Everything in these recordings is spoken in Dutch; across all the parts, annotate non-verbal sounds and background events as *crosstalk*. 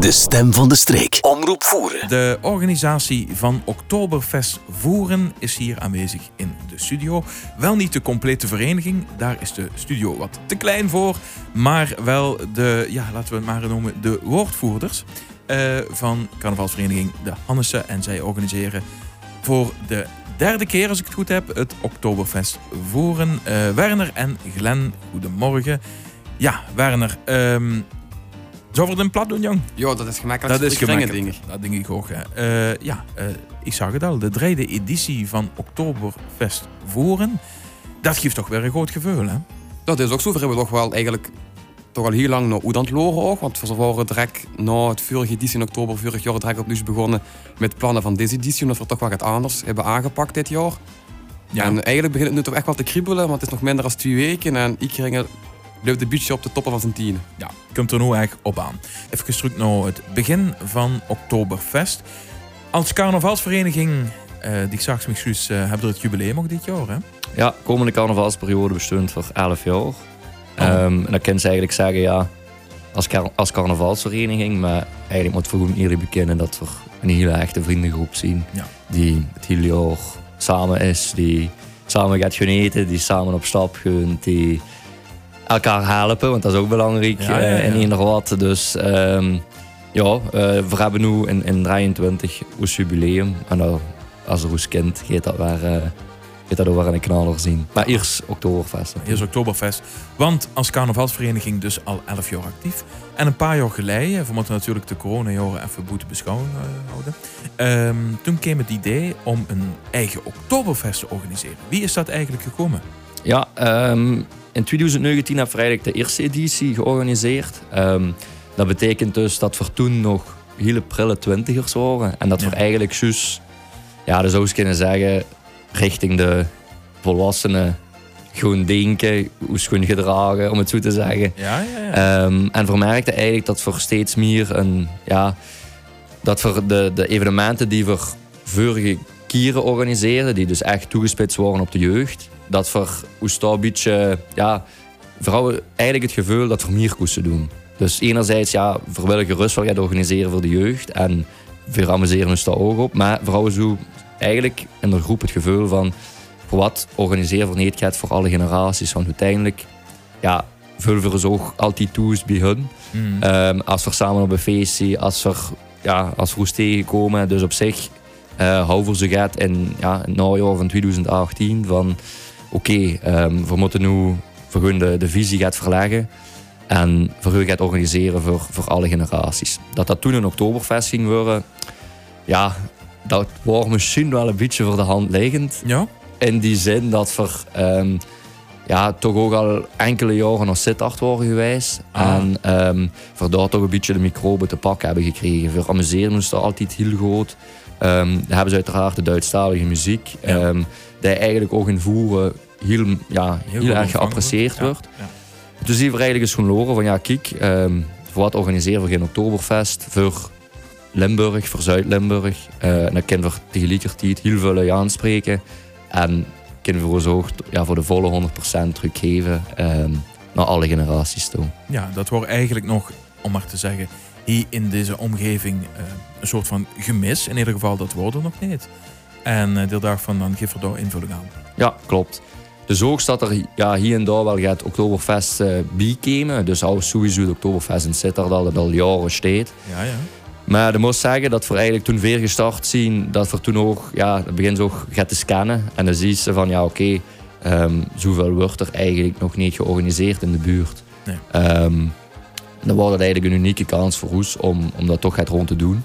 De stem van de streek. Omroep voeren. De organisatie van Oktoberfest Voeren is hier aanwezig in de studio. Wel niet de complete vereniging, daar is de studio wat te klein voor. Maar wel de, ja, laten we het maar noemen, de woordvoerders uh, van carnavalsvereniging De Hannessen. En zij organiseren voor de derde keer, als ik het goed heb, het Oktoberfest Voeren. Uh, Werner en Glen, goedemorgen. Ja, Werner, um, Zullen we het plat doen, jong? Ja, dat is gemakkelijk. Dat is gemakkelijk. Dingen. Dat denk ik ook. Uh, ja, uh, ik zag het al. De derde editie van Oktoberfest Voeren. Dat geeft toch weer een groot gevoel, hè? Dat is ook zo. We hebben toch wel eigenlijk toch al heel lang naar Oedant loren ook. Want we waren direct na het vorige editie in oktober vorig jaar direct opnieuw begonnen met plannen van deze editie. Omdat we toch wat anders hebben aangepakt dit jaar. Ja. En eigenlijk begint het nu toch echt wel te kriebelen, want het is nog minder dan twee weken. En ik ging blijft de beetje op de toppen van zijn tien. Ja, komt er nu eigenlijk op aan. Even terug naar het begin van Oktoberfest. Als carnavalsvereniging, uh, die zag me uh, hebben we het jubileum ook dit jaar, hè? Ja, komende carnavalsperiode bestond voor 11 jaar. Oh. Um, en dan kan ze eigenlijk zeggen, ja, als, car als carnavalsvereniging, maar eigenlijk moet voor iedereen bekennen dat we een hele echte vriendengroep zien. Ja. Die het hele jaar samen is, die samen gaat genieten, die samen op stap gaat, die elkaar helpen, want dat is ook belangrijk ja, ja, in ieder wat. Dus um, ja, uh, we hebben nu in, in 23 ons jubileum. En dan, als er ons kind gaat dat weer, uh, gaat dat weer een knaller zien. Maar eerst Oktoberfest. Eerst Oktoberfest. Want als carnavalsvereniging dus al 11 jaar actief. En een paar jaar geleden, we moeten natuurlijk de coronajaren even boete beschouwen houden. Um, toen kwam het idee om een eigen Oktoberfest te organiseren. Wie is dat eigenlijk gekomen? Ja, um, in 2019 heb ik de eerste editie georganiseerd. Um, dat betekent dus dat we toen nog hele prille twintigers waren. En dat we eigenlijk juist, ja, dat zou je kunnen zeggen, richting de volwassenen gewoon denken, hoe schoon gedragen, om het zo te zeggen. Ja, ja, ja. Um, en vermerkte eigenlijk dat we steeds meer een, ja, dat we de, de evenementen die we vorige keren organiseerden, die dus echt toegespitst worden op de jeugd, dat we ons een beetje, ja, vooral eigenlijk het gevoel dat we meer koesten doen. Dus enerzijds, ja, we willen gerust wel gaan organiseren voor de jeugd en we amuseren ons daar ook op. Maar vooral zo eigenlijk in de groep het gevoel van, voor wat organiseren voor gaat voor alle generaties. Want uiteindelijk, ja, vullen we ons ook altijd toe bij hun. Mm. Um, als we samen op een feestje, als we, ja, als we tegenkomen. Dus op zich uh, houden we ze gaat in ja, het najaar van 2018 van oké, okay, um, we moeten nu voor de, de visie gaat verleggen en voor gaat organiseren voor, voor alle generaties. Dat dat toen een Oktoberfest ging worden, ja, dat was misschien wel een beetje voor de hand liggend. Ja. In die zin dat we um, ja, toch ook al enkele jaren nog zitacht waren geweest. Ah. En um, voor daar toch een beetje de microben te pakken hebben gekregen. Voor amuseren moest dat altijd heel groot. Um, dan hebben ze uiteraard de Duitsstalige muziek. Ja die eigenlijk ook in voeren heel, ja, heel, erg geapprecieerd wordt. Ja. Dus die we eigenlijk eens gaan horen van ja, kijk, um, voor wat organiseren we geen Oktoberfest voor Limburg, voor Zuid-Limburg. Uh, en dan kunnen we tegelijkertijd heel veel aanspreken. En kunnen we ons ook ja, voor de volle 100% teruggeven um, naar alle generaties toe. Ja, dat wordt eigenlijk nog, om maar te zeggen, hier in deze omgeving uh, een soort van gemis. In ieder geval, dat worden nog niet. En uh, deel daarvan dan geef er daar invulling aan. Ja, klopt. Dus ook staat er ja, hier en daar wel gaat Oktoberfest uh, bijkomen. Dus al sowieso het Oktoberfest in Sittard dat al jaren staat. Ja, ja. Maar ik moet zeggen dat we eigenlijk toen weer gestart zien, dat we toen ook, ja, dat begint ook gaat te scannen. En dan zie je van, ja oké, okay, um, zoveel wordt er eigenlijk nog niet georganiseerd in de buurt. Nee. Um, dan wordt het eigenlijk een unieke kans voor ons om, om dat toch gaat rond te doen.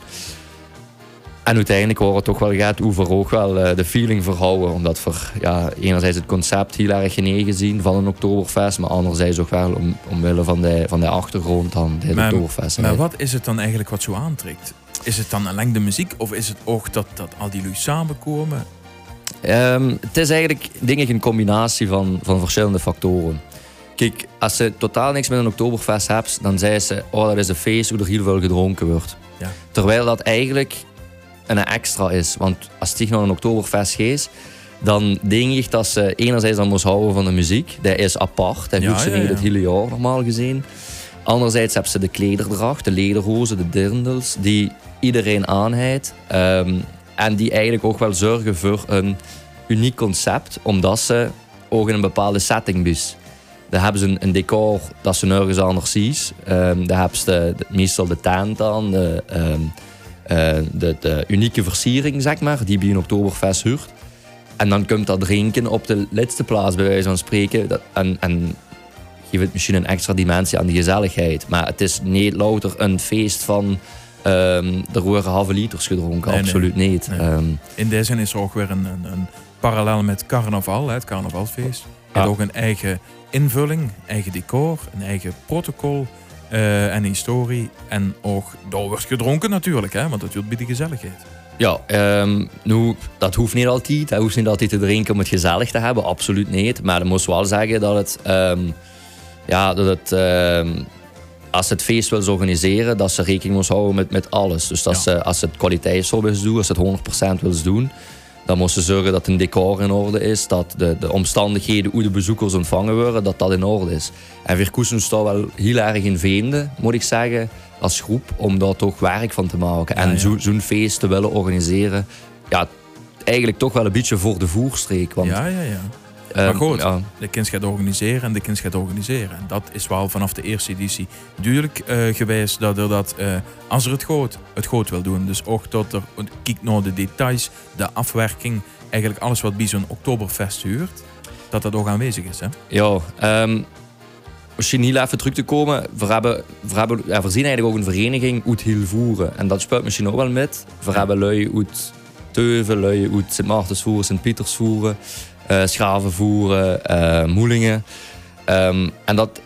En uiteindelijk wordt het toch wel gaat over ook wel eh, de feeling verhouden. Omdat we ja, enerzijds het concept heel erg genegen zien van een Oktoberfest. Maar anderzijds ook wel om, omwille van de, van de achtergrond dan de maar, Oktoberfest. Maar wat is het dan eigenlijk wat zo aantrekt? Is het dan alleen de muziek of is het ook dat, dat al die lui samenkomen? Um, het is eigenlijk denk een combinatie van, van verschillende factoren. Kijk, als je totaal niks met een Oktoberfest hebt, dan zei ze: Oh, dat is een feest hoe er heel veel gedronken wordt. Ja. Terwijl dat eigenlijk een extra is. Want als het naar een Oktoberfest is, dan denk ik dat ze enerzijds dan moest houden van de muziek. Dat is apart. Dat ja, ja, ja. het hele jaar normaal gezien. anderzijds hebben ze de klederdracht, de lederhozen, de dirndels, die iedereen aanheidt. Um, en die eigenlijk ook wel zorgen voor een uniek concept, omdat ze ook in een bepaalde setting dus. Daar hebben ze een, decor dat ze nergens anders zien. Um, daar hebben ze de, meestal de tent aan, de, um, de, de, unieke versiering, zeg maar, die bij een Oktoberfest huurt. En dan komt dat drinken op de laatste plaats, bij wijze van spreken. Dat, en, en geeft het misschien een extra dimensie aan die gezelligheid. Maar het is niet louter een feest van... Um, er worden halve liters gedronken, absoluut niet. In deze zin is er ook weer een, een, een parallel met carnaval, het carnavalfeest. Het ook een eigen invulling, eigen decor, een eigen protocol en historie. En ook, daar wordt gedronken natuurlijk, hè, want dat doet bij de gezelligheid. Ja, um, nu, dat hoeft niet altijd. Dat hoeft niet altijd te drinken om het gezellig te hebben, absoluut niet. Maar ik moet wel zeggen dat het, um, ja, dat het um, als ze het feest wil organiseren, dat ze rekening moet houden met, met alles. Dus dat ze, als ze het kwaliteitsservice doen, als ze het 100% willen doen, dan moeten ze zorgen dat een decor in orde is, dat de, de omstandigheden hoe de bezoekers ontvangen worden, dat dat in orde is. En Virkusen staat wel heel erg in vreemde, moet ik zeggen, als groep, om daar toch werk van te maken. en zo'n feest te willen organiseren, ja, eigenlijk toch wel een beetje voor de voerstreek. Want, ja, ja, ja. Maar ehm, goed, de kind gaat organiseren en de kind gaat organiseren. En dat is wel vanaf de eerste editie duidelijk uh, geweest dat er dat, uh, als er het goed, het goed wil doen. Dus ook dat er, kijk naar de details, de afwerking, eigenlijk alles wat bij zo'n Oktoberfest huurt, dat dat ook aanwezig is. Hè? Ja, um, misschien heel even terug te komen. We, hebben, we, hebben, ja, we zien eigenlijk ook een vereniging uit heel voeren. En dat speelt misschien ook wel met. We hebben lui uit Teuven, lui uit Sint Maartens voeren, Sint Pieters voeren uh, schaven voeren, uh, moelingen. Um, en dat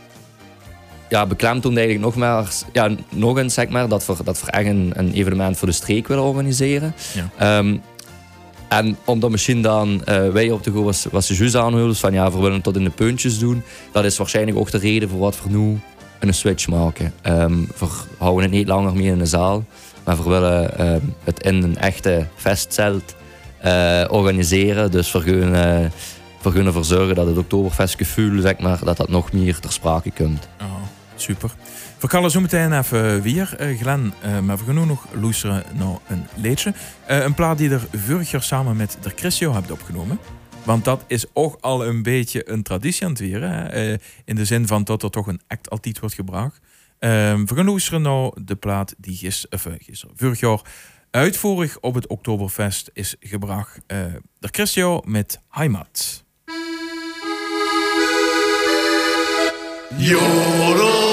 ja, beklemtoont eigenlijk nog, maar, ja, nog eens zeg maar, dat we, dat we echt een, een evenement voor de streek willen organiseren. Ja. Um, en omdat misschien dan uh, wij op de go was, was de juist aanhullen van ja, we willen het tot in de puntjes doen. Dat is waarschijnlijk ook de reden voor wat we nu een switch maken. Um, we houden het niet langer meer in de zaal, maar we willen het in een echte festzelt organiseren. Dus uh, we gaan ervoor zorgen dat het Oktoberfestgevoel, zeg maar, dat dat nog meer ter sprake komt. Oh, super. We gaan zo meteen even weer, Glenn. Uh, maar we gaan nu nog luisteren naar een liedje. Uh, een plaat die er vorig jaar samen met de Christio hebt opgenomen. Want dat is ook al een beetje een traditie aan het weer. Hè? in de zin van dat er toch een act altijd wordt gebracht. we gaan luisteren naar de plaat die gisteren, gisteren, vorig jaar Uitvoerig op het Oktoberfest is gebracht uh, de Christio met Heimat. ist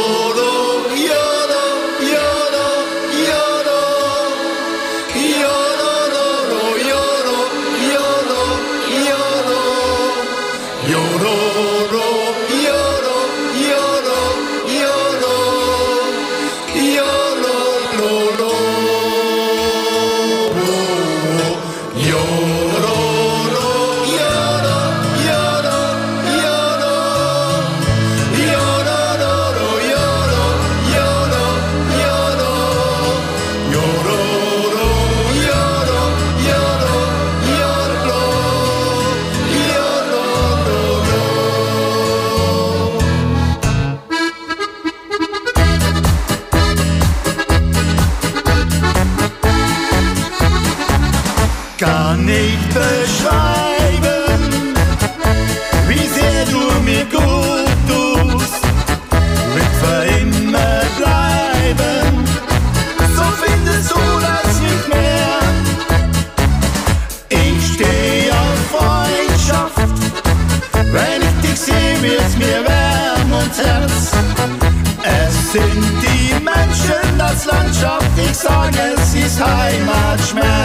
Englishman.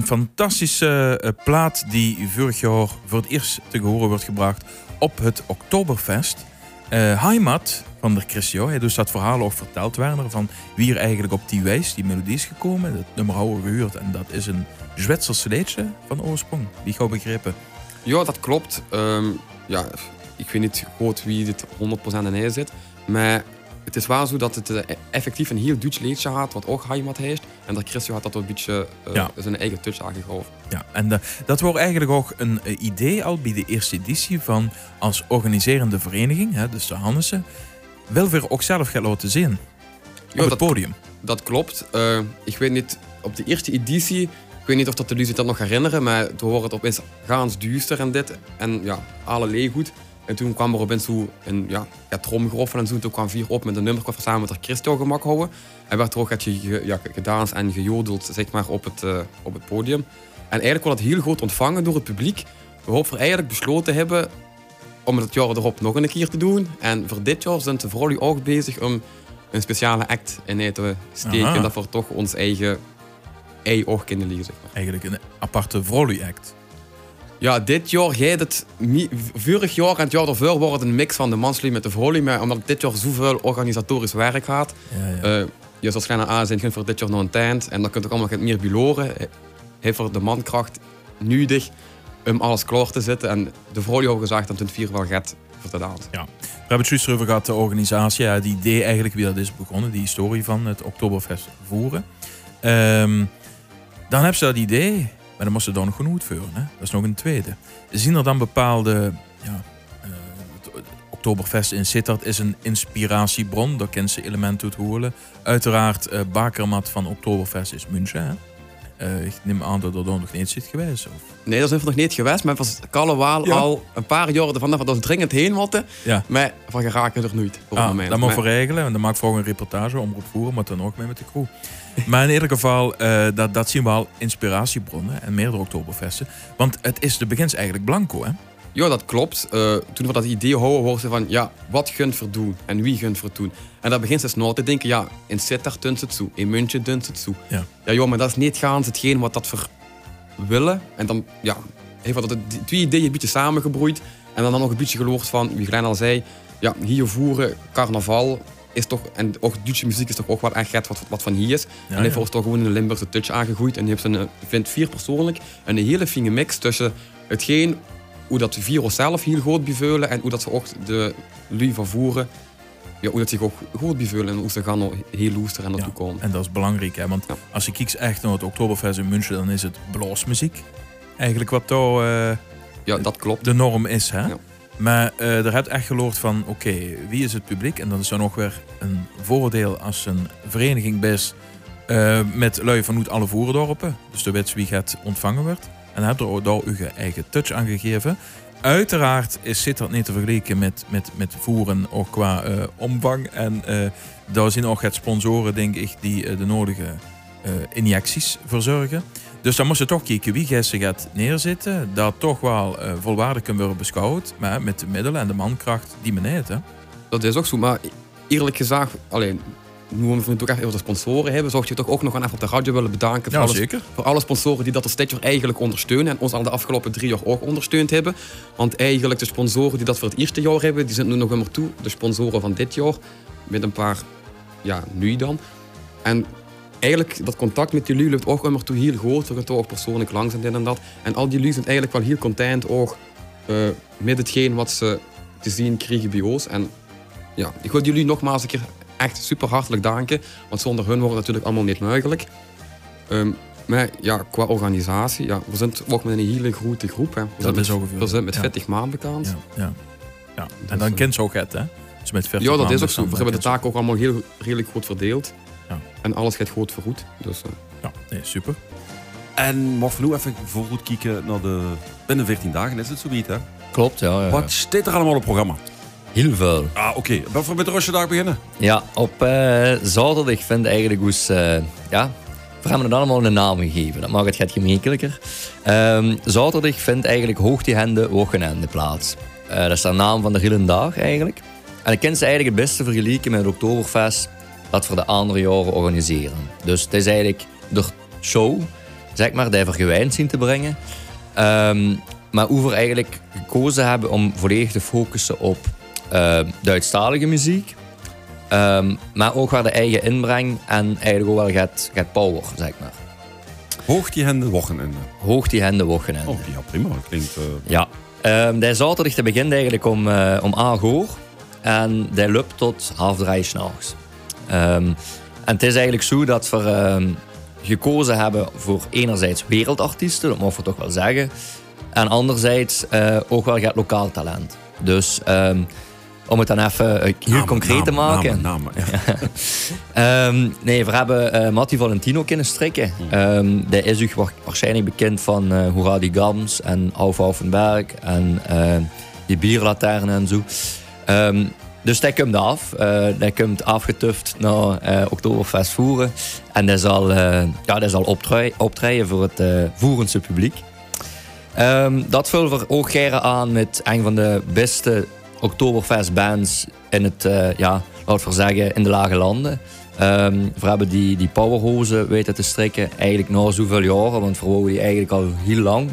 Een fantastische eh, plaat die vorig jaar voor het eerst te horen wordt gebracht op het Oktoberfest. Eh Heimat van de Christio, hij dus dat verhaal ook verteld werden van wie er eigenlijk op die wijs, die melodie is gekomen. Het nummer houden we gehuurd en dat is een Zwitsers liedje van oorsprong, die gauw begrepen. Ja, dat klopt. Ehm, ja, ik weet niet goed wie dit 100% in zit. Maar het is wel zo dat het eh, effectief een heel Duits liedje had, wat ook Heimat heeft. En dat Christio had dat een beetje eh, Ja. zijn eigen touch aangegeven. Ja, en eh, dat wordt eigenlijk ook een idee al bij de eerste editie van als organiserende vereniging, hè, dus de Hannessen, wil weer ook zelf gaan laten zien op Ja, het dat, podium. dat klopt. Ik weet niet, op de eerste editie, ik weet niet of dat de jullie dat nog herinneren, maar toen hoorde het opeens gaans duister en dit. En ja, alle leeggoed. En toen kwam er opeens zo een ja, ja, tromgeroffel en zo. Toen kwam vier op met een nummer samen met de Christo gemak houden. En werd er ook ge, ja, gedanst en gejodeld zeg maar, op, het, eh, op het podium. En eigenlijk werd het heel goed ontvangen door het publiek. Waarop we eigenlijk besloten hebben om het jaar erop nog een keer te doen. En voor dit jaar zijn de vrouwen ook bezig om een speciale act in te steken. Aha. Dat we toch ons eigen ei ook kunnen leren. Zeg maar. Eigenlijk een aparte vrolijk act. Ja, dit jaar gaat het... Vorig jaar en het jaar ervoor wordt het een mix van de mansli met de vrouwen. Maar omdat dit jaar zoveel organisatorisch werk gaat... Ja, ja. eh je zoals kleine A zijn, voor dit jaar nog een tijd. En dan kunt ook allemaal meer beloren. Heeft voor de mankracht nodig om alles klaar te zetten. En de vrouwen hebben gezegd dat het vier wel gaat voor de dans. We hebben het juist over gehad, de organisatie. Ja, het idee eigenlijk wie dat is begonnen, die historie van het Oktoberfest voeren. Ehm, dan hebben ze dat idee, maar dan moesten ze dan nog genoeg uitvoeren. Hè? Dat is nog een tweede. Zien er dan bepaalde... Ja, eh, Oktoberfest in Sittard is een inspiratiebron. Daar kent ze elementen uit horen. Uiteraard, eh Bakermat van Oktoberfest is München. Hè? Eh, ik neem aan dat er dan nog niet zit geweest. Of... Nee, dat is nog niet geweest. Maar was Kallewaal Ja. al een paar jaar ervan dat we dringend heen moeten. Ja. Maar van geraken er nooit op het Ah, moment. dat moet Maar- we regelen. En dan maak ik volgende een reportage omroep voeren, maar dan ook mee met de crew. maar in ieder geval, eh, dat, dat zien we al inspiratiebronnen en meerdere Oktoberfesten. Want het is de begins eigenlijk blanco, hè? Ja, dat klopt. Eh, toen we dat idee houden, hoorden ze van, ja, wat gunt voor doen en wie gunt voor doen. En dan begint ze snel te denken, ja, in Sittard doen ze het zo, in München doen ze het zo. Ja. Ja, joh, maar dat is niet gaans hetgeen wat dat voor willen. En dan, ja, heeft dat die twee ideeën een beetje samengebroeid. En dan, dan nog een beetje geloofd van, wie Glenn al zei, ja, hier voeren, carnaval is toch, en ook Duitse muziek is toch ook wel echt wat, wat van hier is. en hij heeft ja. ons toch gewoon een Limburgse touch aangegroeid. En die heeft een, ik vind vier persoonlijk een hele fine mix tussen hetgeen hoe dat de virus zelf heel goed beveulen en hoe dat ze ook de lui van voeren, ja, hoe dat zich ook goed beveulen en hoe ze gaan nog heel loester en naartoe komen. En dat is belangrijk, hè? Want Ja. als je kijkt echt naar het Oktoberfest in München, dan is het bluesmuziek. Eigenlijk wat daar eh, Ja, dat klopt. de norm is, hè? Ja. Maar eh er hebt echt geloofd van, oké, wie is het publiek? En dat is dan ook weer een voordeel als een vereniging best Eh, met lui vanuit alle voerdorpen. Dus de wet wie gaat ontvangen wordt. En heb er daar uw eigen touch aan gegeven. Uiteraard is, zit dat niet te vergelijken met, met, met voeren ook qua eh, omvang. En eh, daar zijn ook het sponsoren, denk ik, die eh, de nodige injecties verzorgen. Dus dan moest je toch kijken wie ze gaat neerzetten. Dat toch wel volwaardig kan worden beschouwd. Maar met de middelen en de mankracht die men heeft. Hè. Dat is ook zo, maar eerlijk gezegd, alleen, nu we het toch echt de sponsoren hebben, zou je toch ook nog even op de radio willen bedanken voor, Ja, alles- zeker. voor alle sponsoren die dat dit jaar eigenlijk ondersteunen en ons al de afgelopen drie jaar ook ondersteund hebben. Want eigenlijk de sponsoren die dat voor het eerste jaar hebben, die zijn nu nog immer toe. De sponsoren van dit jaar, met een paar, ja, nu dan. En eigenlijk, dat contact met jullie loopt ook immer toe heel goed. We gaan toch ook persoonlijk langs en dit en dat. En al jullie zijn eigenlijk wel heel content ook eh, met hetgeen wat ze te zien krijgen bij ons. En ja, ik wil jullie nogmaals een keer echt super hartelijk danken. Want zonder hun wordt het natuurlijk allemaal niet mogelijk. Ehm, maar ja, qua organisatie, ja, we zijn ook met een hele grote groep. Hè. We Dat zijn is met, ongeveer. We zijn met Ja. 40 man bekend. Ja, ja. ja. En is, dan eh, kent ze ook het, hè? Dus met 40 Ja, dat is ook dus zo. We hebben de taken ook allemaal heel redelijk goed verdeeld. Ja. En alles gaat goed voorgoed. Dus, eh, Ja, nee, super. En mocht we nu even voorgoed kijken naar de... Binnen 14 dagen is het zoiets, hè? Klopt, ja. ja. Wat staat er allemaal op het programma? Heel veel. Ah, oké. Wat voor met de dag beginnen? Ja, op eh, zaterdag vind ik eigenlijk hoe ze, ja, we hebben het allemaal een naam gegeven. Dat maakt het gaat gemakkelijker. Ehm, zaterdag vindt eigenlijk Hoogtihende Wochenende plaats. Eh, dat is de naam van de hele dag eigenlijk. En ik ken ze eigenlijk het beste vergelijken met het Oktoberfest dat we de andere jaren organiseren. Dus het is eigenlijk de show, zeg maar, die we gewijnd zien te brengen. Ehm, maar hoe we eigenlijk gekozen hebben om volledig te focussen op Duitsstalige muziek. Ehm, maar ook waar de eigen inbreng en eigenlijk ook wel gaat, gaat power, zeg maar. Hoogtihende Wochenende. Hoogtihende Wochenende. Oh, ja, prima. Dat klinkt... eh, Ja. Ehm die zaterdag die begint eigenlijk om, eh om 8 uur. En die loopt tot half drie s'nachts. Ehm en het is eigenlijk zo dat we ehm, gekozen hebben voor enerzijds wereldartiesten, dat mogen we toch wel zeggen. En anderzijds eh, ook wel gaat lokaal talent. Dus ehm, om het dan even eh, heel concreet te maken. Namen, namen, ja. *laughs* Ehm, nee, we hebben eh Matti Valentino kunnen strikken. Ehm die is u wa- waarschijnlijk bekend van eh Hoera die Gams en Auf Aufenberg en die bierlaternen en zo. Ehm, dus die komt af. Eh die komt afgetuft naar Oktoberfest Voeren. En die zal, ja, die zal optreden voor het Voerense publiek. Dat vullen we ook graag aan met een van de beste Oktoberfest bands in het, eh, ja, laten we zeggen, in de lage landen. Ehm, we hebben die, die powerhozen weten te strikken, eigenlijk na zoveel jaren, want we wouden die eigenlijk al heel lang.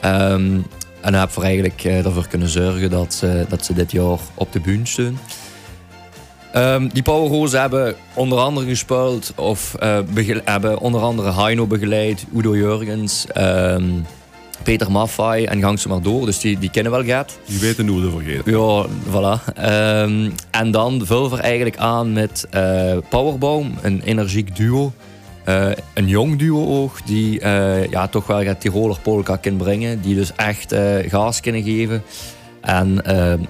Ehm, en dan hebben eigenlijk eh, ervoor kunnen zorgen dat ze, dat ze dit jaar op de bühne staan. Ehm, die powerhozen hebben onder andere gespeeld, of begel- hebben onder andere Heino begeleid, Udo Jurgens, ehm, Peter Maffay en gang ze maar door. Dus die, die kennen wel gaat. Die weten hoe we vergeten. Ja, voilà. Ehm, en dan vullen we eigenlijk aan met eh Powerbaum, een energiek duo. Eh, een jong duo ook, die eh, ja, toch wel gaat Tiroler polka kan brengen. Die dus echt gas kunnen geven. En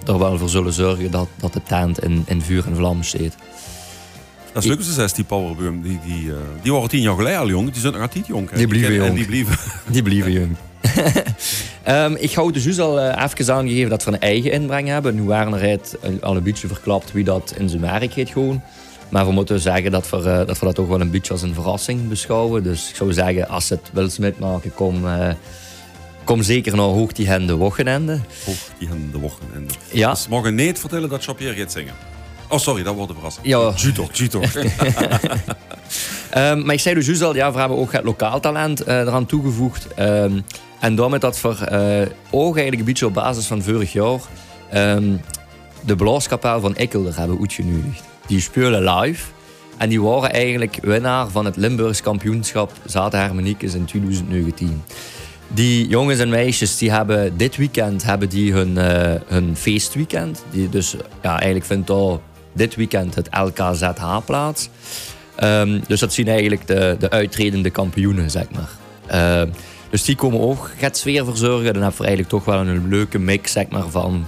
er wel voor zullen zorgen dat, dat de tent in, in vuur en vlam staat. Dat is leuk, ze zegt, die Powerboom. Die, die, die waren tien jaar geleden al jong. Die zijn nog altijd jong. hè. Die kennen- jong. Die blijven. Die blijven jong. *laughs* Ehm, ik hou dus al eh, even aangegeven dat we een eigen inbreng hebben. Nu waren er het al een beetje verklapt wie dat in zijn werk heeft gewoon. Maar we moeten zeggen dat we, eh, dat we dat toch wel een beetje als een verrassing beschouwen. Dus ik zou zeggen, als het wilt metmaken, kom, eh, kom zeker naar Hoogtihende Wochenende. Hoogtihende Wochenende. Ja, Dus mogen niet vertellen dat Jean-Pierre gaat zingen. Oh, sorry, dat wordt een verrassing. Ja. Juto, juto. *laughs* *laughs* Ehm, maar ik zei dus juist al, ja, we hebben ook het lokaal talent eh, eraan toegevoegd. Ehm, en daarmee dat we eh, ook eigenlijk een beetje op basis van vorig jaar ehm, de blaaskapel van Ekkelder hebben uitgenodigd. Die spelen live. En die waren eigenlijk winnaar van het Limburgs kampioenschap Zaten in 2019. Die jongens en meisjes die hebben dit weekend hebben die hun, eh, hun feestweekend. Die dus ja, eigenlijk vindt al dit weekend het LKZH plaats. Ehm, dus dat zien eigenlijk de, de uitredende kampioenen, zeg maar. Ehm, dus die komen ook gaat sfeer verzorgen. Dan hebben we eigenlijk toch wel een leuke mix zeg maar, van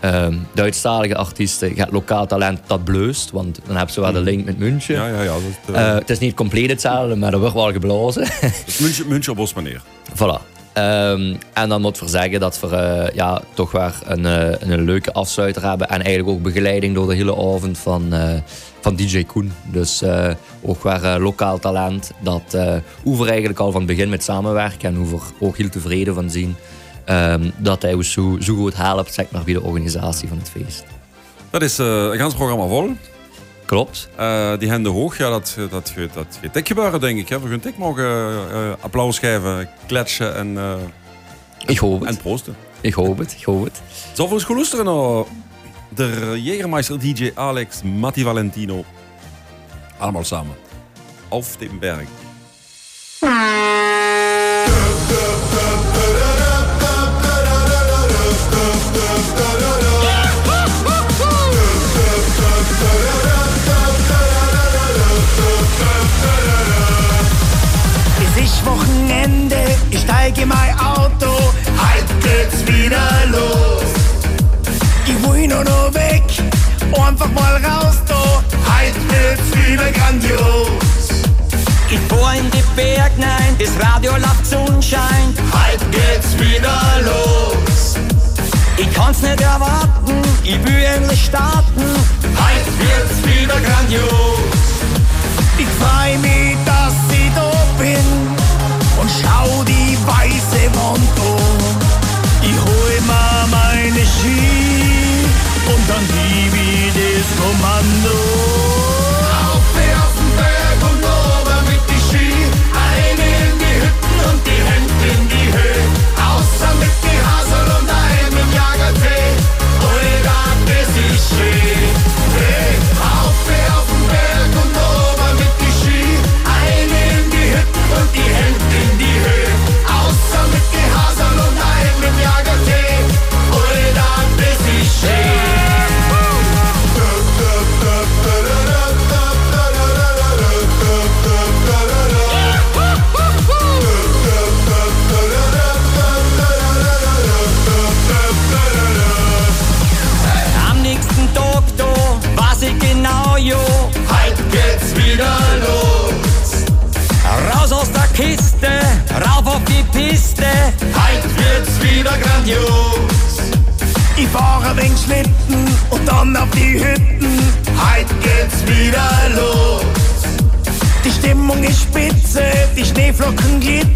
ehm, Duitsstalige artiesten gaat lokaal talent dat bleust. Want dan hebben ze wel de link met München. Ja, ja, ja. Dat, eh, Eh, het is niet compleet hetzelfde, maar er wordt wel geblazen. is München, München op Bosmaneer. Voilà. Ehm, en dan moet we zeggen dat we eh, ja, toch weer een, eh, een leuke afsluiter hebben. En eigenlijk ook begeleiding door de hele avond van, eh, van DJ Koen. Dus ook weer lokaal talent. Dat hoe we eigenlijk al van het begin met samenwerken. En hoe we ook heel tevreden van zien. ehm, dat hij ons zo, zo goed helpt zeg maar, bij de organisatie van het feest. Dat is een gans programma vol. Klopt. Eh, die handen hoog, ja, dat, dat, dat, dat gaat dik gebeuren, denk ik. Hè. We gaan dik mogen eh, applaus geven, kletsen en, eh, Ik hoop het. en proosten. Ik hoop het. Ik hoop het. Zal we eens goed luisteren naar de Jägermeister DJ Alex, Matti Valentino. Allemaal samen. Auf dem Berg. Ich steige in mein Auto. Heute geht's wieder los. Ich will nur noch weg, einfach mal raus da. Heute wird's wieder grandios. Ich fahr in die Berg nein, das Radio läuft Sonnenschein. Heute geht's wieder los. Ich kann's nicht erwarten, ich will endlich starten. Heute wird's wieder grandios. Ich freu mich, dass ich da bin und schau die weiße an. Ich hol mir meine Ski und dann gib ich das Kommando.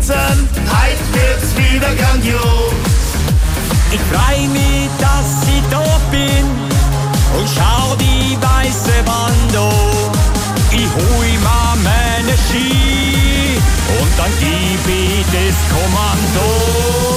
Glitzern. Heute wird's wieder grandios. Ich freu mich, dass ich da bin und schau die weiße Wand an. Ich hol mir meine Ski und dann gib ich das Kommando.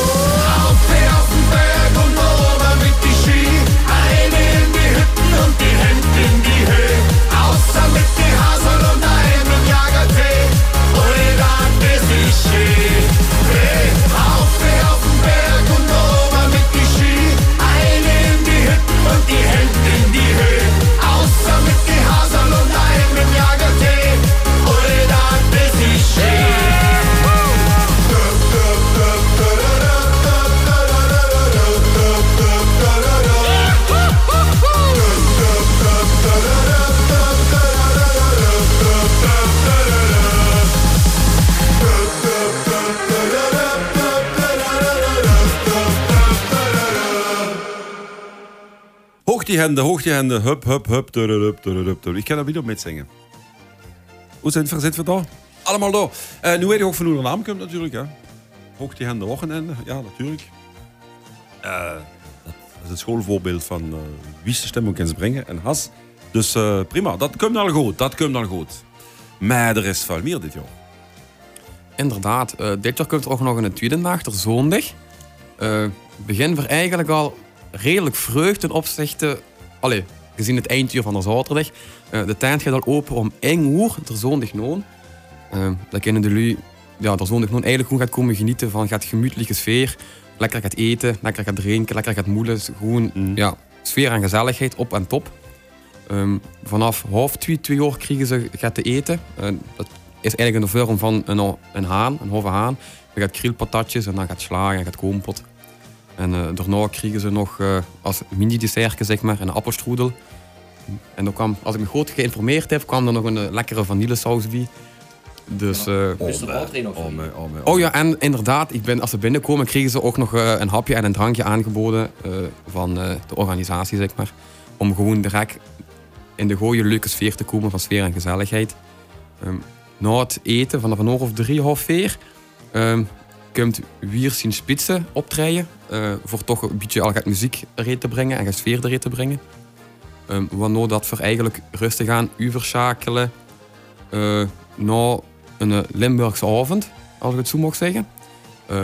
Hoog die handen, hoog die handen. Hup, hup, hup. Ik kan dat weer op met zingen. Hoe zijn het we daar? Allemaal door. Eh, nu weet je ook van hoe de naam komt natuurlijk. Hè. Hoog die handen, wochenende. Ja, natuurlijk. Eh, dat is het schoolvoorbeeld van uh, wie de stemming kan ze brengen. En has. Dus eh, prima, dat komt al goed. Dat komt al goed. Maar er is veel meer dit jaar. Inderdaad, eh, dit jaar komt er ook nog een tweede ter zondag. Eh begin we eigenlijk al redelijk vreugd ten opzichte, allee, gezien het einduur van de zaterdag. Eh, de tent gaat al open om 1 uur, ter zondag noon. Eh dat kunnen jullie, ja, ter zondag noon eigenlijk gewoon gaat komen genieten van gaat gemütelijke sfeer. Lekker gaat eten, lekker gaat drinken, lekker gaat moelen. Gewoon, ja, sfeer en gezelligheid op en top. Ehm, vanaf half twee, twee uur krijgen ze gaat te eten. Eh, dat is eigenlijk in de vorm van een, een haan, een halve haan. Je gaat krielpatatjes en dan gaat slagen en gaat koompot. En eh, daarna kregen ze nog eh, als mini-dessertje zeg maar, een appelstroedel. En dan kwam, als ik me goed geïnformeerd heb, kwam er nog een eh, lekkere vanillesaus bij. Dus, Is altijd nog Oh, voor? mijn, oh, mijn, oh ja, en inderdaad, ik ben, als ze binnenkomen, kregen ze ook nog eh, een hapje en een drankje aangeboden eh, van eh, de organisatie, zeg maar. Om gewoon direct in de gooie leuke sfeer te komen van sfeer en gezelligheid. Ehm, na het eten vanaf een uur of drie, half vier, ehm, komt weer zien spitsen optreden. eh, voor toch een beetje al gaat muziek erin te brengen en gaat sfeer erin te brengen. Um, dat we eigenlijk rustig aan overschakelen eh naar een eh, Limburgse avond, als ik het zo mag zeggen. Eh,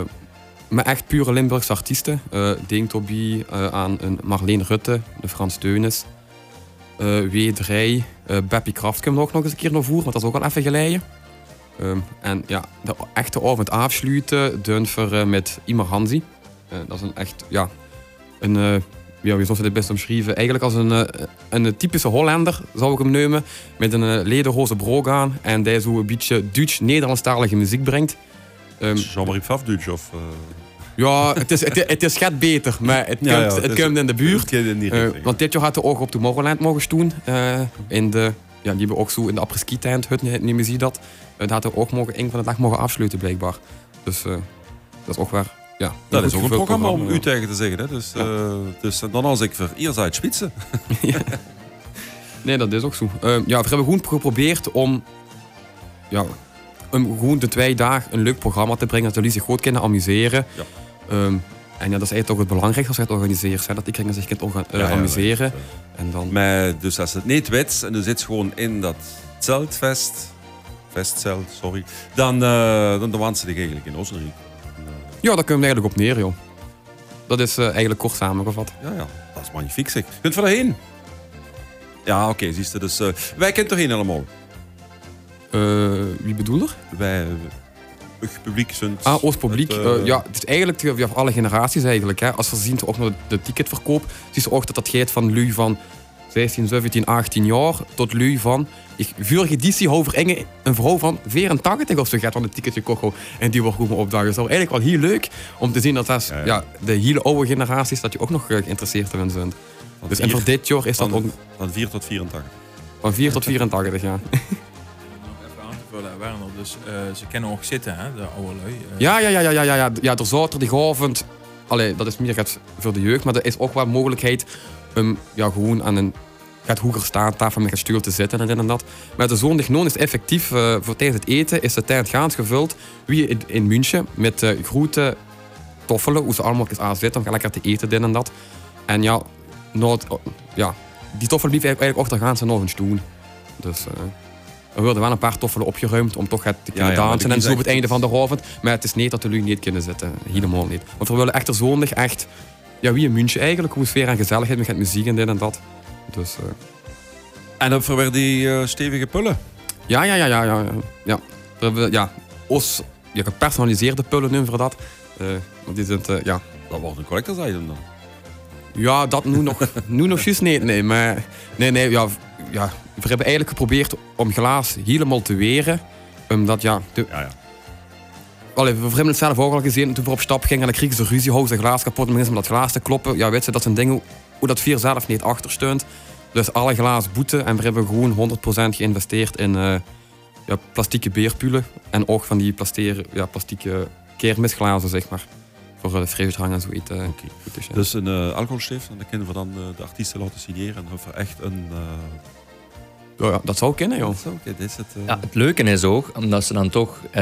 met echt pure Limburgse artiesten. Denk daarbij aan een Marleen Rutte, de Frans Teunis, eh W3, eh Beppie Kraft komt ook nog eens een keer naar voren, want dat is ook al even geleden. Ehm, en ja, de echte avond afsluiten doen we eh, met Imer Hansi. Eh, dat is een echt, ja, een, eh ja, wie zou dit best omschrijven? Eigenlijk als een, een typische Hollander, zou ik hem nemen. Met een uh, lederhoze broek aan en die zo een beetje Duits-Nederlandstalige muziek brengt. Ehm, Jean-Marie Pfaff of... ja, het is, het, het is gaat beter, maar het, *laughs* komt, ja, het is- komt in de buurt. in richting, want dit jaar had de ook op Tomorrowland mogen eh in de, ja, die hebben ook zo in de apres-ski tent, hut, niet meer zie dat. Uh, dat had er ook mogen, een van de dag mogen afsluiten blijkbaar. Dus eh, dat is ook waar. Ja, Dat is ook een programma om u tegen te zeggen. Hè? Dus, eh, dus dan als ik voor zou spitsen. *laughs* Nee, dat is ook zo. Eh, ja, we hebben gewoon geprobeerd om, ja, om gewoon de twee dagen een leuk programma te brengen. Dat jullie zich goed kunnen amuseren. Ja. Ehm, en ja, dat is eigenlijk toch het belangrijkste als je het organiseert. Hè, dat iedereen zich kan orga- eh, Ja, ja, amuseren. En dan... Maar dus als het niet weet en je zit gewoon in dat zeltvest, vestzelt, sorry, dan, uh, dan, dan want ze eigenlijk in Oostenrijk. Ja, daar kunnen we eigenlijk op neer, joh. Dat is eh, eigenlijk kort samengevat. Ja, ja, dat is magnifiek zeg. Kunt je erheen? Ja, oké, zie je. Dus, uh, wij kennen toch heen allemaal? Uh, wie bedoel er? Wij, publiek zijn... Ah, Oostpubliek. Het, uh, ja, het is eigenlijk ja, voor alle generaties eigenlijk. Hè. Als we zien ook naar de ticketverkoop, zie je ook dat dat gaat van lui van 16, 17, 18 jaar tot lui van... Ik, vorige editie over Inge, een vrouw van 84 of zo gaat van een ticketje kochen en die wordt gewoon opdagen. Is eigenlijk wel heel leuk om te zien dat dat ja, ja. ja, de hele oude generaties dat je ook nog geïnteresseerd in zijn. Dus en voor dit jaar is van, dat ook... Van 4 tot 84. Van 4 tot 84, ja. *laughs* Werner, dus uh, ze kennen ook zitten, hè, de oude lui. Uh. Ja, ja, ja, ja, ja, ja, ja. Ja, er zaterdagavond... Allee, dat is meer het voor de jeugd, maar er is ook wel mogelijkheid om ja, gewoon aan een gaat hoger staan, tafel met gestuurd te zitten en dit en dat. Maar de zondag non is effectief, voor tijdens het eten, is de tijd gaans gevuld. Wie in, in München, met uh, toffelen, hoe ze allemaal aan zitten, om gaan lekker te eten, dit en dat. En ja, nou, ja die toffelen blijven eigenlijk achtergaans nog eens doen. Dus... er worden wel een paar toffelen opgeruimd om toch het te kunnen ja, ja, dansen en zo op het einde van de avond. Maar het is niet dat de lui niet kunnen zitten. Helemaal niet. Want we willen echt er zondag echt... Ja, wie een München eigenlijk. Hoe sfeer en gezelligheid met muziek en dit en dat. Dus... Uh... En dan verwerkt die uh, stevige pullen? Ja, ja, ja, ja. Ja, ja. We hebben, ja os, ja, gepersonaliseerde pullen nu voor dat. Uh, die zijn, ja... Dat wordt een collectors item dan? Ja, dat nu nog, *laughs* nu nog juist niet. Nee, maar... Nee, nee, ja... ja we hebben eigenlijk geprobeerd om glaas helemaal te weren. Omdat ja... De, ja, ja. Allee, we hebben het zelf ook al gezien. Toen we op stap gingen en dan kregen ze ruzie, houden ze glas kapot. En dan om dat glas te kloppen. Ja, weet je, dat zijn dingen hoe dat vier zelf niet achtersteunt. Dus alle glazen boeten. En we hebben gewoon 100% geïnvesteerd in uh, ja, plastieke beerpulen. En ook van die plasteren, ja, plastieke kermisglazen, zeg maar. Voor de frisdrang en zoiets. Uh, okay. dus, ja. dus een uh, alcoholstift. En dan kunnen we dan de artiesten laten signeren. En hebben we echt een... Oh ja, dat zou kunnen, joh. Dat is het, uh... ja, het leuke is ook, omdat ze dan toch... Uh,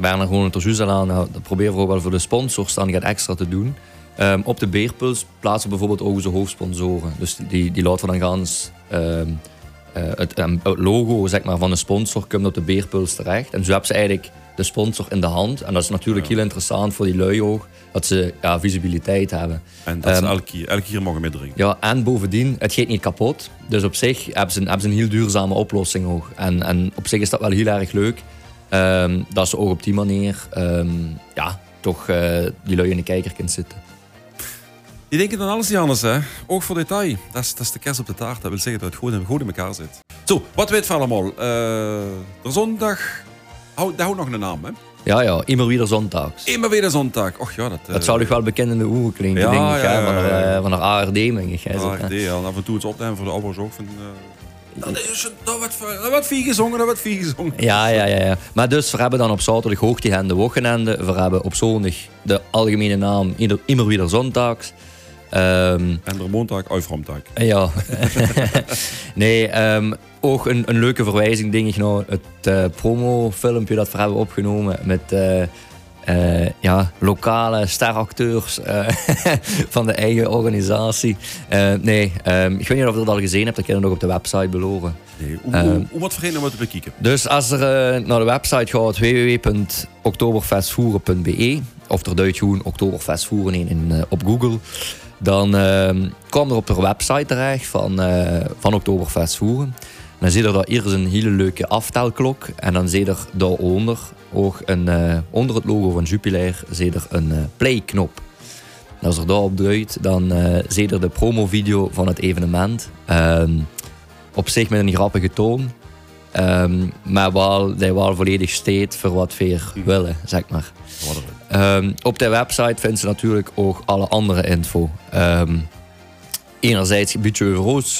Werner gewoon het aan, nou, dat proberen we ook wel voor de sponsors dan gaat extra te doen. Um, op de Beerpuls plaatsen we bijvoorbeeld ook onze hoofdsponsoren. Dus die, die laten we dan gaan... Um, uh, het, um, het, logo zeg maar, van de sponsor komt op de Beerpuls terecht. En zo hebben ze eigenlijk de sponsor in de hand. En dat is natuurlijk heel interessant voor die lui ook. Dat ze ja, visibiliteit hebben. En dat ze elke keer, elke keer mogen meedrinken. Ja, en bovendien, het gaat niet kapot. Dus op zich hebben ze een, hebben ze een heel duurzame oplossing ook. En, en op zich is dat wel heel erg leuk. Um, dat ze ook op die manier um, ja, toch uh, die lui in de kijker kunnen zitten. Die denken dan alles anders, hè? Oog voor detail. Dat is, dat is de kerst op de taart. Dat wil zeggen dat het goed in, goed in elkaar zit. Zo, wat weet van allemaal? Uh, de zondag... Hou, dat houdt nog een naam, hè? Ja, ja, immer wieder zondags. Immer weer zondag. Och ja, dat... Dat zou toch wel bekend in de oren klinken, Ja, denk ik, ja, ja, van, ja, ja. eh, van ARD, denk ik. hè, Ja, zo, hè. RD, ja. Af en toe het opnemen voor de ouders ook. Van, eh, dan is dan wordt, dan wordt vier gezongen, dan wordt vier gezongen. Ja, ja, ja, ja. Maar dus, we hebben dan op zaterdag hoogtihende wochenende. We hebben op zondag de algemene naam immer weer zondags. Ehm, En de *laughs* ja. *laughs* nee, ehm, ook een, een leuke verwijzing, denk ik, naar het eh, promofilmpje dat we hebben opgenomen met eh, eh, ja, lokale steracteurs eh, *laughs* van de eigen organisatie. Nee, ehm, ik weet niet of je dat al gezien hebt, dat kan je nog op de website beloven. Nee, hoe, hoe, hoe wat vereniging wat te bekijken? Dus als er naar de website gaat www.oktoberfestvoeren.be of er duidt gewoon Oktoberfestvoeren in, in op Google, dan ehm kwam er op de website terecht van, eh van Oktoberfestvoeren. Dan zie je daar eerst een hele leuke aftelklok en dan zie je er daaronder ook een, eh, onder het logo van Jupiler zie je er een eh, play-knop. En als er daarop draait, dan eh zie je er de promovideo van het evenement. Ehm, op zich met een grappige toon. Ehm, maar wel, die wel volledig steed voor wat we hier willen, zeg maar. Ehm, op de website vinden ze natuurlijk ook alle andere info. Ehm, enerzijds beetje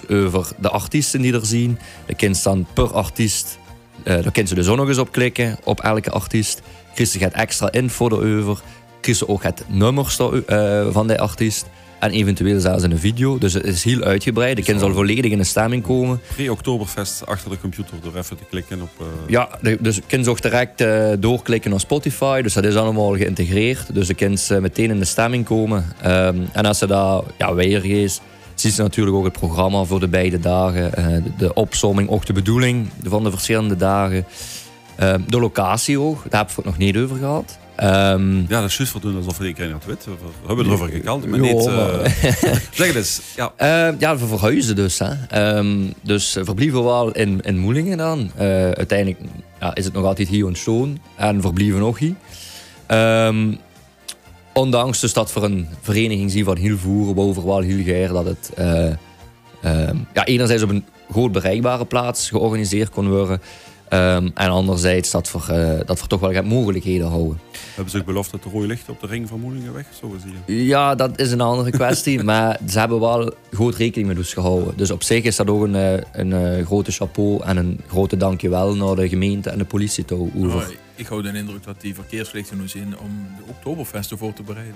over de artiesten die er zien. De kind dan per artiest, eh daar kunnen ze dus ook nog eens op klikken, op elke artiest. Je het extra info erover. Je ook het nummer eh, van de artiest. En eventueel zelfs in een video. Dus het is heel uitgebreid. De kind zal volledig in de stemming komen. Pre-Oktoberfest achter de computer door even te klikken op... eh, Ja, de- dus kunt ook direct eh, doorklikken naar Spotify. Dus dat is allemaal geïntegreerd. Dus je kunt eh, meteen in de stemming komen. Ehm, en als ze dat ja, weergeeft, ziet ze natuurlijk ook het programma voor de beide dagen. de, de opsomming, ook de bedoeling van de verschillende dagen. Ehm, de locatie ook, daar hebben we het nog niet over gehad. Ehm, Ja, dat is juist voldoende alsof iedereen het weet. We we hebben erover gekald, maar niet... eh, *laughs* zeg het eens. Ja. Eh, ja, we verhuizen dus. Hè. Ehm, dus eh, verblijven we wel in, in Moelingen dan. Eh, uiteindelijk ja, is het nog altijd hier ontstaan. En verblijven nog hier. Ehm, ondanks dus dat we een vereniging zien van heel voeren, boven wel heel geir dat het ehm, ja, enerzijds op een goed bereikbare plaats georganiseerd kon worden. Ehm, en anderzijds dat we, dat we toch wel mogelijkheden houden. Hebben ze ook beloofd dat de rode licht op de ring van Moelingen weg? Zo zie je. Ja, dat is een andere kwestie. *laughs* maar ze hebben wel goed rekening met ons gehouden. Dus op zich is dat ook een, eh, een, eh, grote chapeau en een grote dankjewel naar de gemeente en de politie toe. Over. Oh, ik hou de indruk dat die verkeerslichten nu zijn om de Oktoberfesten voor te bereiden.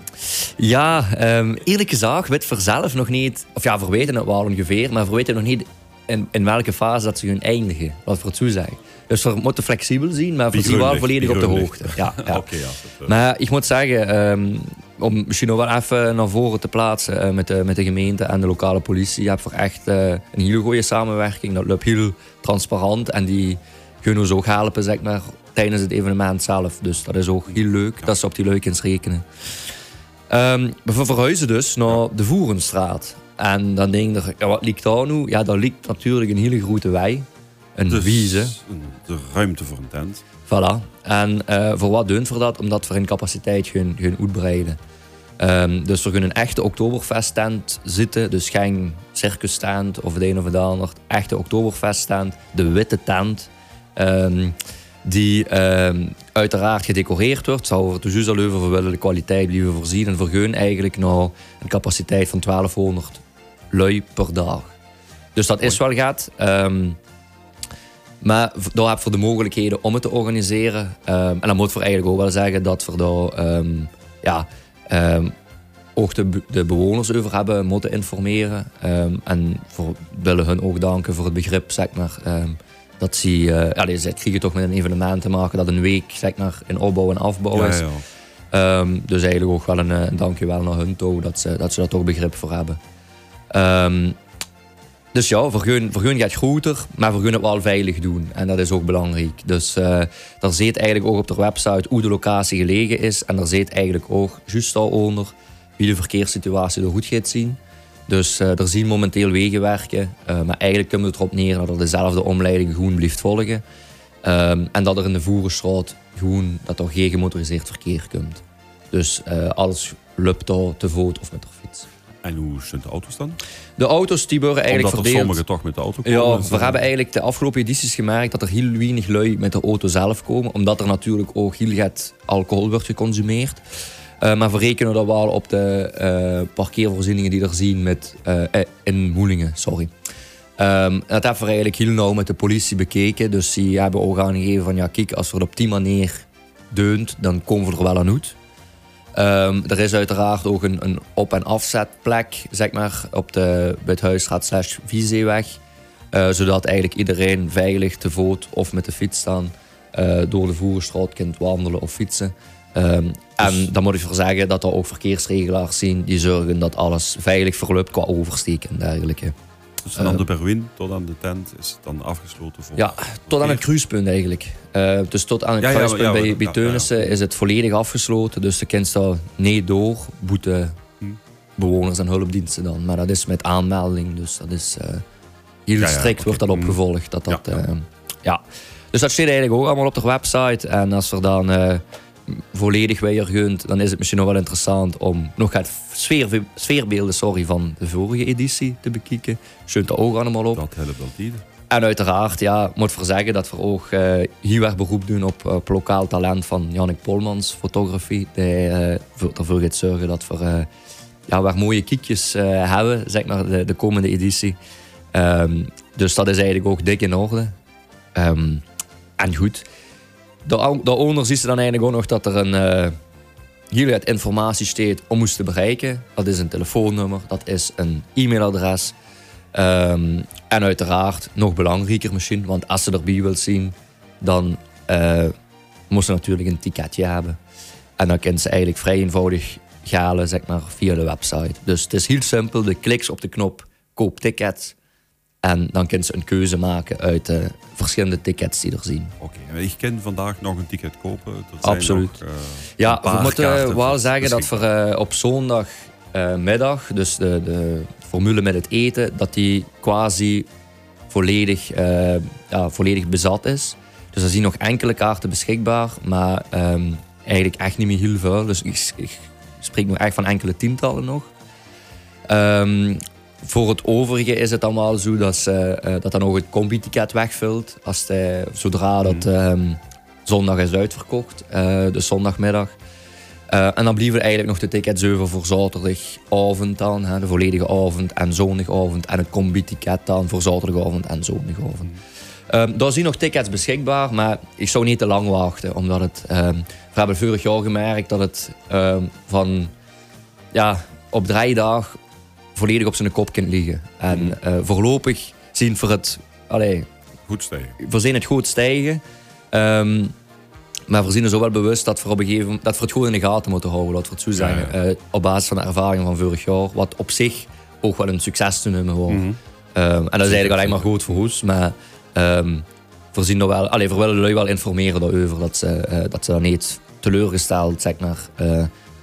Ja, ehm, eerlijk gezegd weet we zelf nog niet, of ja, we weten het wel ongeveer, maar we weten nog niet in, in welke fase dat ze gaan eindigen. Wat we het zo zeggen. Dus we moeten flexibel zien, maar we Die zien wel volledig op de hoogte. Ja, *laughs* ja. Ja. dat, eh, Maar ik moet zeggen, ehm, om misschien nog wel even naar voren te plaatsen eh, met, de, met de gemeente en de lokale politie, je hebt voor echt eh, een hele goede samenwerking. Dat loopt heel transparant en die kunnen ons ook helpen zeg maar, tijdens het evenement zelf. Dus dat is ook heel leuk dat ze op die leukens rekenen. Ehm, we verhuizen dus naar de Voerenstraat. En dan denk ik, ja, wat ligt daar nu? Ja, daar ligt natuurlijk een hele grote wei. Een dus De ruimte voor een tent. Voilà. En eh, voor wat doen we dat? Omdat we in capaciteit gaan, gaan uitbreiden. Ehm, dus we gaan een echte Oktoberfest-tent zitten. Dus geen circus-tent of het een of het ander. Echte Oktoberfest-tent. De witte tent. Ehm, die ehm, uiteraard gedecoreerd wordt. Zou er dus al over we willen de kwaliteit blijven voorzien. En vergeun eigenlijk naar een capaciteit van 1200 lui per dag. Dus dat is wel gaat. Maar daar heb je de mogelijkheden om het te organiseren. Ehm, en dan moet we eigenlijk ook wel zeggen dat we daar ehm, ja, ehm, ook de, de bewoners over hebben moeten informeren. En voor, willen hun ook danken voor het begrip, zeg maar. dat ze, eh ja, die- ze krijgen toch met een evenement te maken dat een week zeg maar, in opbouw en afbouw is. ja. Dus eigenlijk ook wel een, eh, een dankjewel naar hun toe dat ze, dat ze daar toch begrip voor hebben. Dus ja, vergun, vergun gaat groter, maar vergun het wel veilig doen. En dat is ook belangrijk. Dus eh daar zit eigenlijk ook op de website hoe de locatie gelegen is. En daar zit eigenlijk ook juist daaronder wie de verkeerssituatie er goed gaat zien. Dus eh er zien momenteel wegen werken. eh, maar eigenlijk komt het erop neer dat er dezelfde omleiding gewoon blijft volgen. Ehm, en dat er in de Voerenstraat gewoon dat er geen gemotoriseerd verkeer komt. Dus alles daar te voet of met de fiets. En hoe zijn de auto's dan? De auto's die worden eigenlijk Omdat er verdeeld. sommigen toch met de auto komen. Ja, dus, we hebben eigenlijk de afgelopen edities gemerkt dat er heel weinig lui met de auto zelf komen. Omdat er natuurlijk ook heel gaat alcohol wordt geconsumeerd. Eh, maar we rekenen dat wel op de eh, parkeervoorzieningen die er zien met, eh, in Moelingen. Sorry. Ehm, dat hebben we eigenlijk heel nauw met de politie bekeken. Dus die hebben ook aangegeven van ja, kijk, als we het op die manier deunt, dan komen we er wel aan uit. Ehm, er is uiteraard ook een, een op- en afzetplek, zeg maar, op de, bij het Huisstraat slash Viezeeweg. Eh, zodat eigenlijk iedereen veilig te voet of met de fiets staan eh, door de Voerenstraat kunt wandelen of fietsen. Ehm, en dan moet ik voor zeggen dat er ook verkeersregelaars zien die zorgen dat alles veilig verloopt qua oversteken en dergelijke. Dus van de Berwin tot aan de tent is het dan afgesloten voor... Ja, tot aan het kruispunt eigenlijk. Eh, dus tot aan het Ja, kruispunt ja, bij, ja, bij Teunissen is het volledig afgesloten. Dus de kind daar niet door, boete Hm. bewoners en hulpdiensten dan. Maar dat is met aanmelding, dus dat is eh, heel strikt wordt dat Hm. opgevolgd. Dat dat, Ja, ja. Dus dat staat eigenlijk ook allemaal op de website. En als er dan eh, volledig weer gunt, dan is het misschien nog wel interessant om nog het sfeer, sfeerbeelden sorry, van de vorige editie te bekijken. Schunt er ook allemaal op. Dat helpt altijd. En uiteraard, ja, ik moet voor zeggen dat we ook eh, heel erg beroep doen op, op lokaal talent van Jannik Polmans, fotografie. Die eh, voor- ervoor gaat zorgen dat we eh, ja, weer mooie kiekjes eh, hebben, zeg maar, de, de komende editie. Ehm, dus dat is eigenlijk ook dik in orde. Ehm, en goed, daaronder zie je dan eigenlijk ook nog dat er een eh heel wat informatie staat om ons te bereiken. Dat is een telefoonnummer, dat is een e-mailadres. Ehm, en uiteraard, nog belangrijker misschien, want als ze erbij wilt zien, dan eh moet ze natuurlijk een ticketje hebben. En dan kan ze eigenlijk vrij eenvoudig galen, zeg maar, via de website. Dus het is heel simpel, de kliks op de knop koop ticket. En dan kan ze een keuze maken uit de verschillende tickets die er zien. Oké, ik kan vandaag nog een ticket kopen. Er zijn Absoluut. nog, eh, Ja, we moeten wel voor zeggen dat beschikbaar. eh, op zondagmiddag, dus de, de formule met het eten, dat die quasi volledig, eh, ja, volledig bezat is. Dus er zijn nog enkele kaarten beschikbaar, maar ehm, eigenlijk echt niet meer heel veel. Dus ik, ik spreek nog echt van enkele tientallen nog. Ehm, voor het overige is het dan wel zo dat, ze, eh, dat dan nog het combi-ticket wegvult. Als de, zodra dat ehm, zondag is uitverkocht, eh, dus zondagmiddag. Eh, en dan blijven eigenlijk nog de tickets over voor zaterdagavond dan, hè, de volledige avond en zondagavond. En het combi-ticket dan voor zaterdagavond en zondagavond. Ehm, daar zijn nog tickets beschikbaar, maar ik zou niet te lang wachten. Omdat het, ehm, we hebben vorig jaar gemerkt dat het van ja, op drie dagen volledig op zijn kop kan liggen. En eh, voorlopig zien we het, allee, Goed stijgen. het goed stijgen. Ehm, maar we zien er zo wel bewust dat we, op een gegeven moment, dat we het goed in de gaten moeten houden. Laten we het zo zeggen. Ja, Eh, op basis van de ervaringen van vorig jaar. Wat op zich ook wel een succes te noemen wordt. Ehm, en dat is eigenlijk alleen maar goed voor ons. Maar ehm, we, zien wel, allee, we willen lui wel informeren daarover. Dat ze, eh, dat ze daar niet teleurgesteld zeg maar,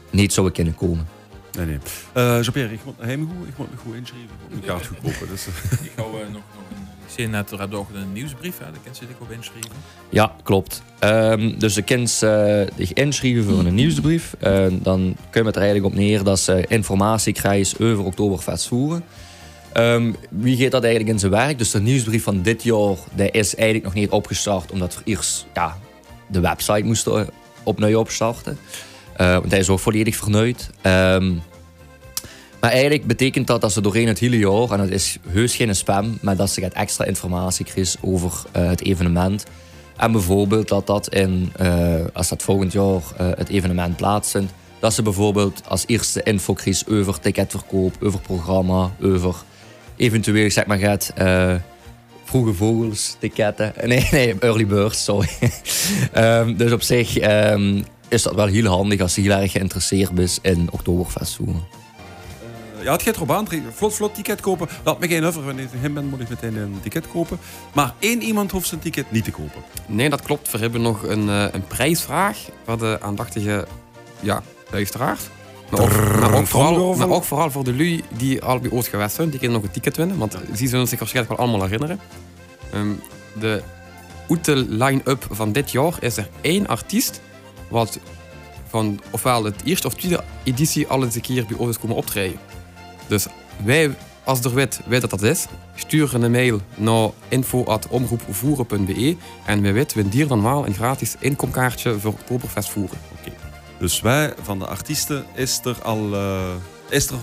niet zouden kunnen komen. Nee, nee. Eh Jean-Pierre, ik moet, goed- ik moet me goed inschrijven. Ik moet mijn kaart goed kopen. Dus, eh, *laughs* Ik hou eh, nog, nog een... Ik zie net, er een nieuwsbrief, hè? daar kan ze zich op inschrijven. Ja, klopt. Ehm, dus de kind eh zich inschrijven voor een nieuwsbrief. Eh, dan kun je het er eigenlijk op neer dat ze informatie krijgen over Oktoberfest voeren. Ehm, wie gaat dat eigenlijk in zijn werk? Dus de nieuwsbrief van dit jaar die is eigenlijk nog niet opgestart, omdat we eerst ja, de website moesten opnieuw opstarten. Eh, want hij is ook volledig vernieuwd. Ehm, maar eigenlijk betekent dat dat ze doorheen het hele jaar, en dat is heus geen spam, maar dat ze extra informatie krijgen over eh, het evenement. En bijvoorbeeld dat dat in, eh, als dat volgend jaar het evenement plaatsvindt, dat ze bijvoorbeeld als eerste info krijgen over ticketverkoop, over programma, over eventueel zeg maar gaat vroege vogels ticketten. Nee, *laughs* nee, early birds, sorry. *laughs* Ehm, dus op zich ehm, is dat wel heel handig als je heel erg geïnteresseerd bent in Oktoberfest voeren. ja, het gaat erop aan. Vlot, vlot ticket kopen. Laat me geen huffer. Wanneer ik hem ben, moet ik meteen een ticket kopen. Maar één iemand hoeft zijn ticket niet te kopen. Nee, dat klopt. We hebben nog een, eh, een prijsvraag voor de aandachtige ja, luisteraars. Maar ook, maar, ook vooral, maar ook vooral voor de lui die al bij Oost geweest zijn. Die kunnen nog een ticket winnen, want die zullen zich waarschijnlijk wel allemaal herinneren. Ehm, de Oete line-up van dit jaar is er één artiest wat van ofwel het eerste of tweede editie al eens een keer bij ons komen optreden. Dus wij, als er weet, weet dat dat is, stuur een mail naar info.omroepvoeren.be en wij weten we hier dan wel een gratis inkomkaartje voor Oktoberfest voeren. Oké. Dus wij van de artiesten is er al eh, is er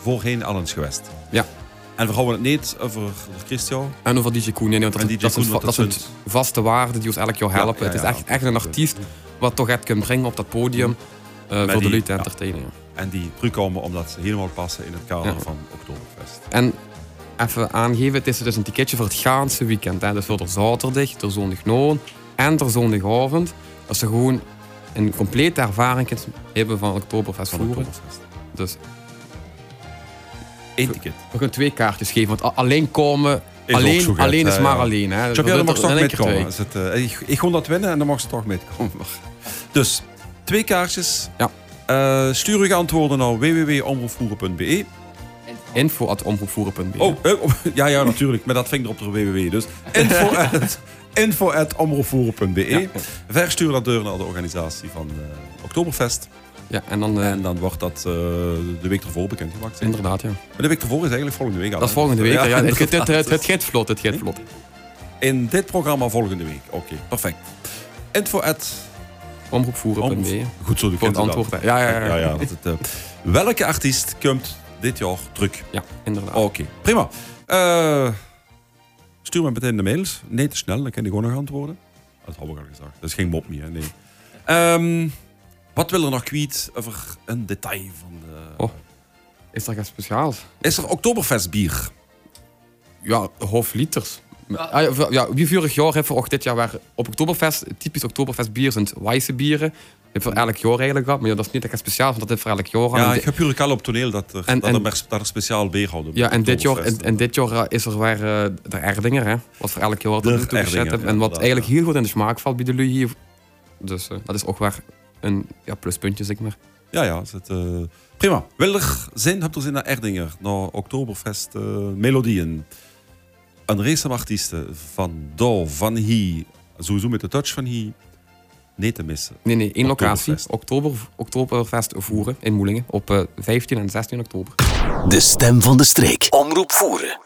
voorheen al eens geweest. Ja. En we houden het niet over Christian. En over DJ Koen. Nee, want dat, dat, dat dat zijn vaste waarden die ons elk jaar helpen. Ja, ja, het is echt, echt een artiest wat toch het kunt brengen op dat podium eh, voor de die- luid te ja. entertainen. ja. En die terugkomen omdat ze helemaal passen in het kader van Oktoberfest. En even aangeven, het is dus een ticketje voor het gaanse weekend. Hè. Dus voor de zaterdag, de zondagnacht en de zondagavond. Dat ze gewoon een complete ervaring hebben van Oktoberfest Van. Oktoberfest. Dus Eén ticket. we kunnen twee kaartjes geven. Want alleen komen, Is alleen, alleen is maar ja. alleen. Hè. Mag toch het, eh, ik, ik kon dat winnen en dan mag ze toch metkomen. *laughs* Dus, twee kaartjes. Ja. Eh, stuur uw antwoorden naar www.omroepvoeren.be. twee. Info at omroepvoeren.be. Oh, eh, oh, *laughs* ja, ja, natuurlijk. Met dat vinger op de www. Dus *laughs* info at, info. Ja. Verstuur dat deur naar de organisatie van eh, Oktoberfest. Ja, en dan... eh, En dan wordt dat eh, de week ervoor bekendgemaakt. inderdaad, ja. Maar de week ervoor is eigenlijk volgende week al. Dat is volgende week. Ja, *laughs* het, het, het, het, het gaat vlot, het gaat vlot. In dit programma volgende week. Oké, perfect. Info at Omroepvoeren.be. Goed zo, Voor het antwoord. Ja, ja, ja. Ja, ja, dat het, eh, welke artiest komt dit jaar terug? Ja, inderdaad. Oké, prima. Stuur me meteen de mails. Nee, te snel, dan kan ik gewoon nog antwoorden. Dat heb ik al gezegd. Dat is geen mop meer, nee. Ehm, wat wil er nog kwijt over een detail van de... Oh. Is dat iets speciaals? Is er Oktoberfest bier? Ja, hoofdliters. Ah, ja, ja, wie vorig jaar heeft we ook dit jaar weer op Oktoberfest, typisch Oktoberfest bier zijn wijze bieren. Heeft voor elk jaar eigenlijk gehad, maar ja, dat is niet echt speciaal, want dat heeft voor elk jaar. Ja, En ik heb natuurlijk al op toneel dat er, En- dat en- er, dat er speciaal bier houden. Ja, en dit jaar, en, dit jaar eh, is er weer eh, de Erdinger, hè, wat voor elk jaar er naartoe gezet hebben. En wat eigenlijk ja. heel goed in de smaak valt bij de lui hier. Dus eh, dat is ook weer een ja, pluspuntje, zeg maar. Ja, ja. Is het, eh, prima. Wil er zin, hebt er zin naar Erdinger, naar Oktoberfest eh, melodieën? Een race van artiesten van Do, van Hi, sowieso met de touch van Hi, niet te missen. Nee, nee, één locatie. Oktoberfest. Oktober, Oktoberfest voeren in Moelingen op eh, 15 en 16 oktober. De stem van de streek. Omroep voeren.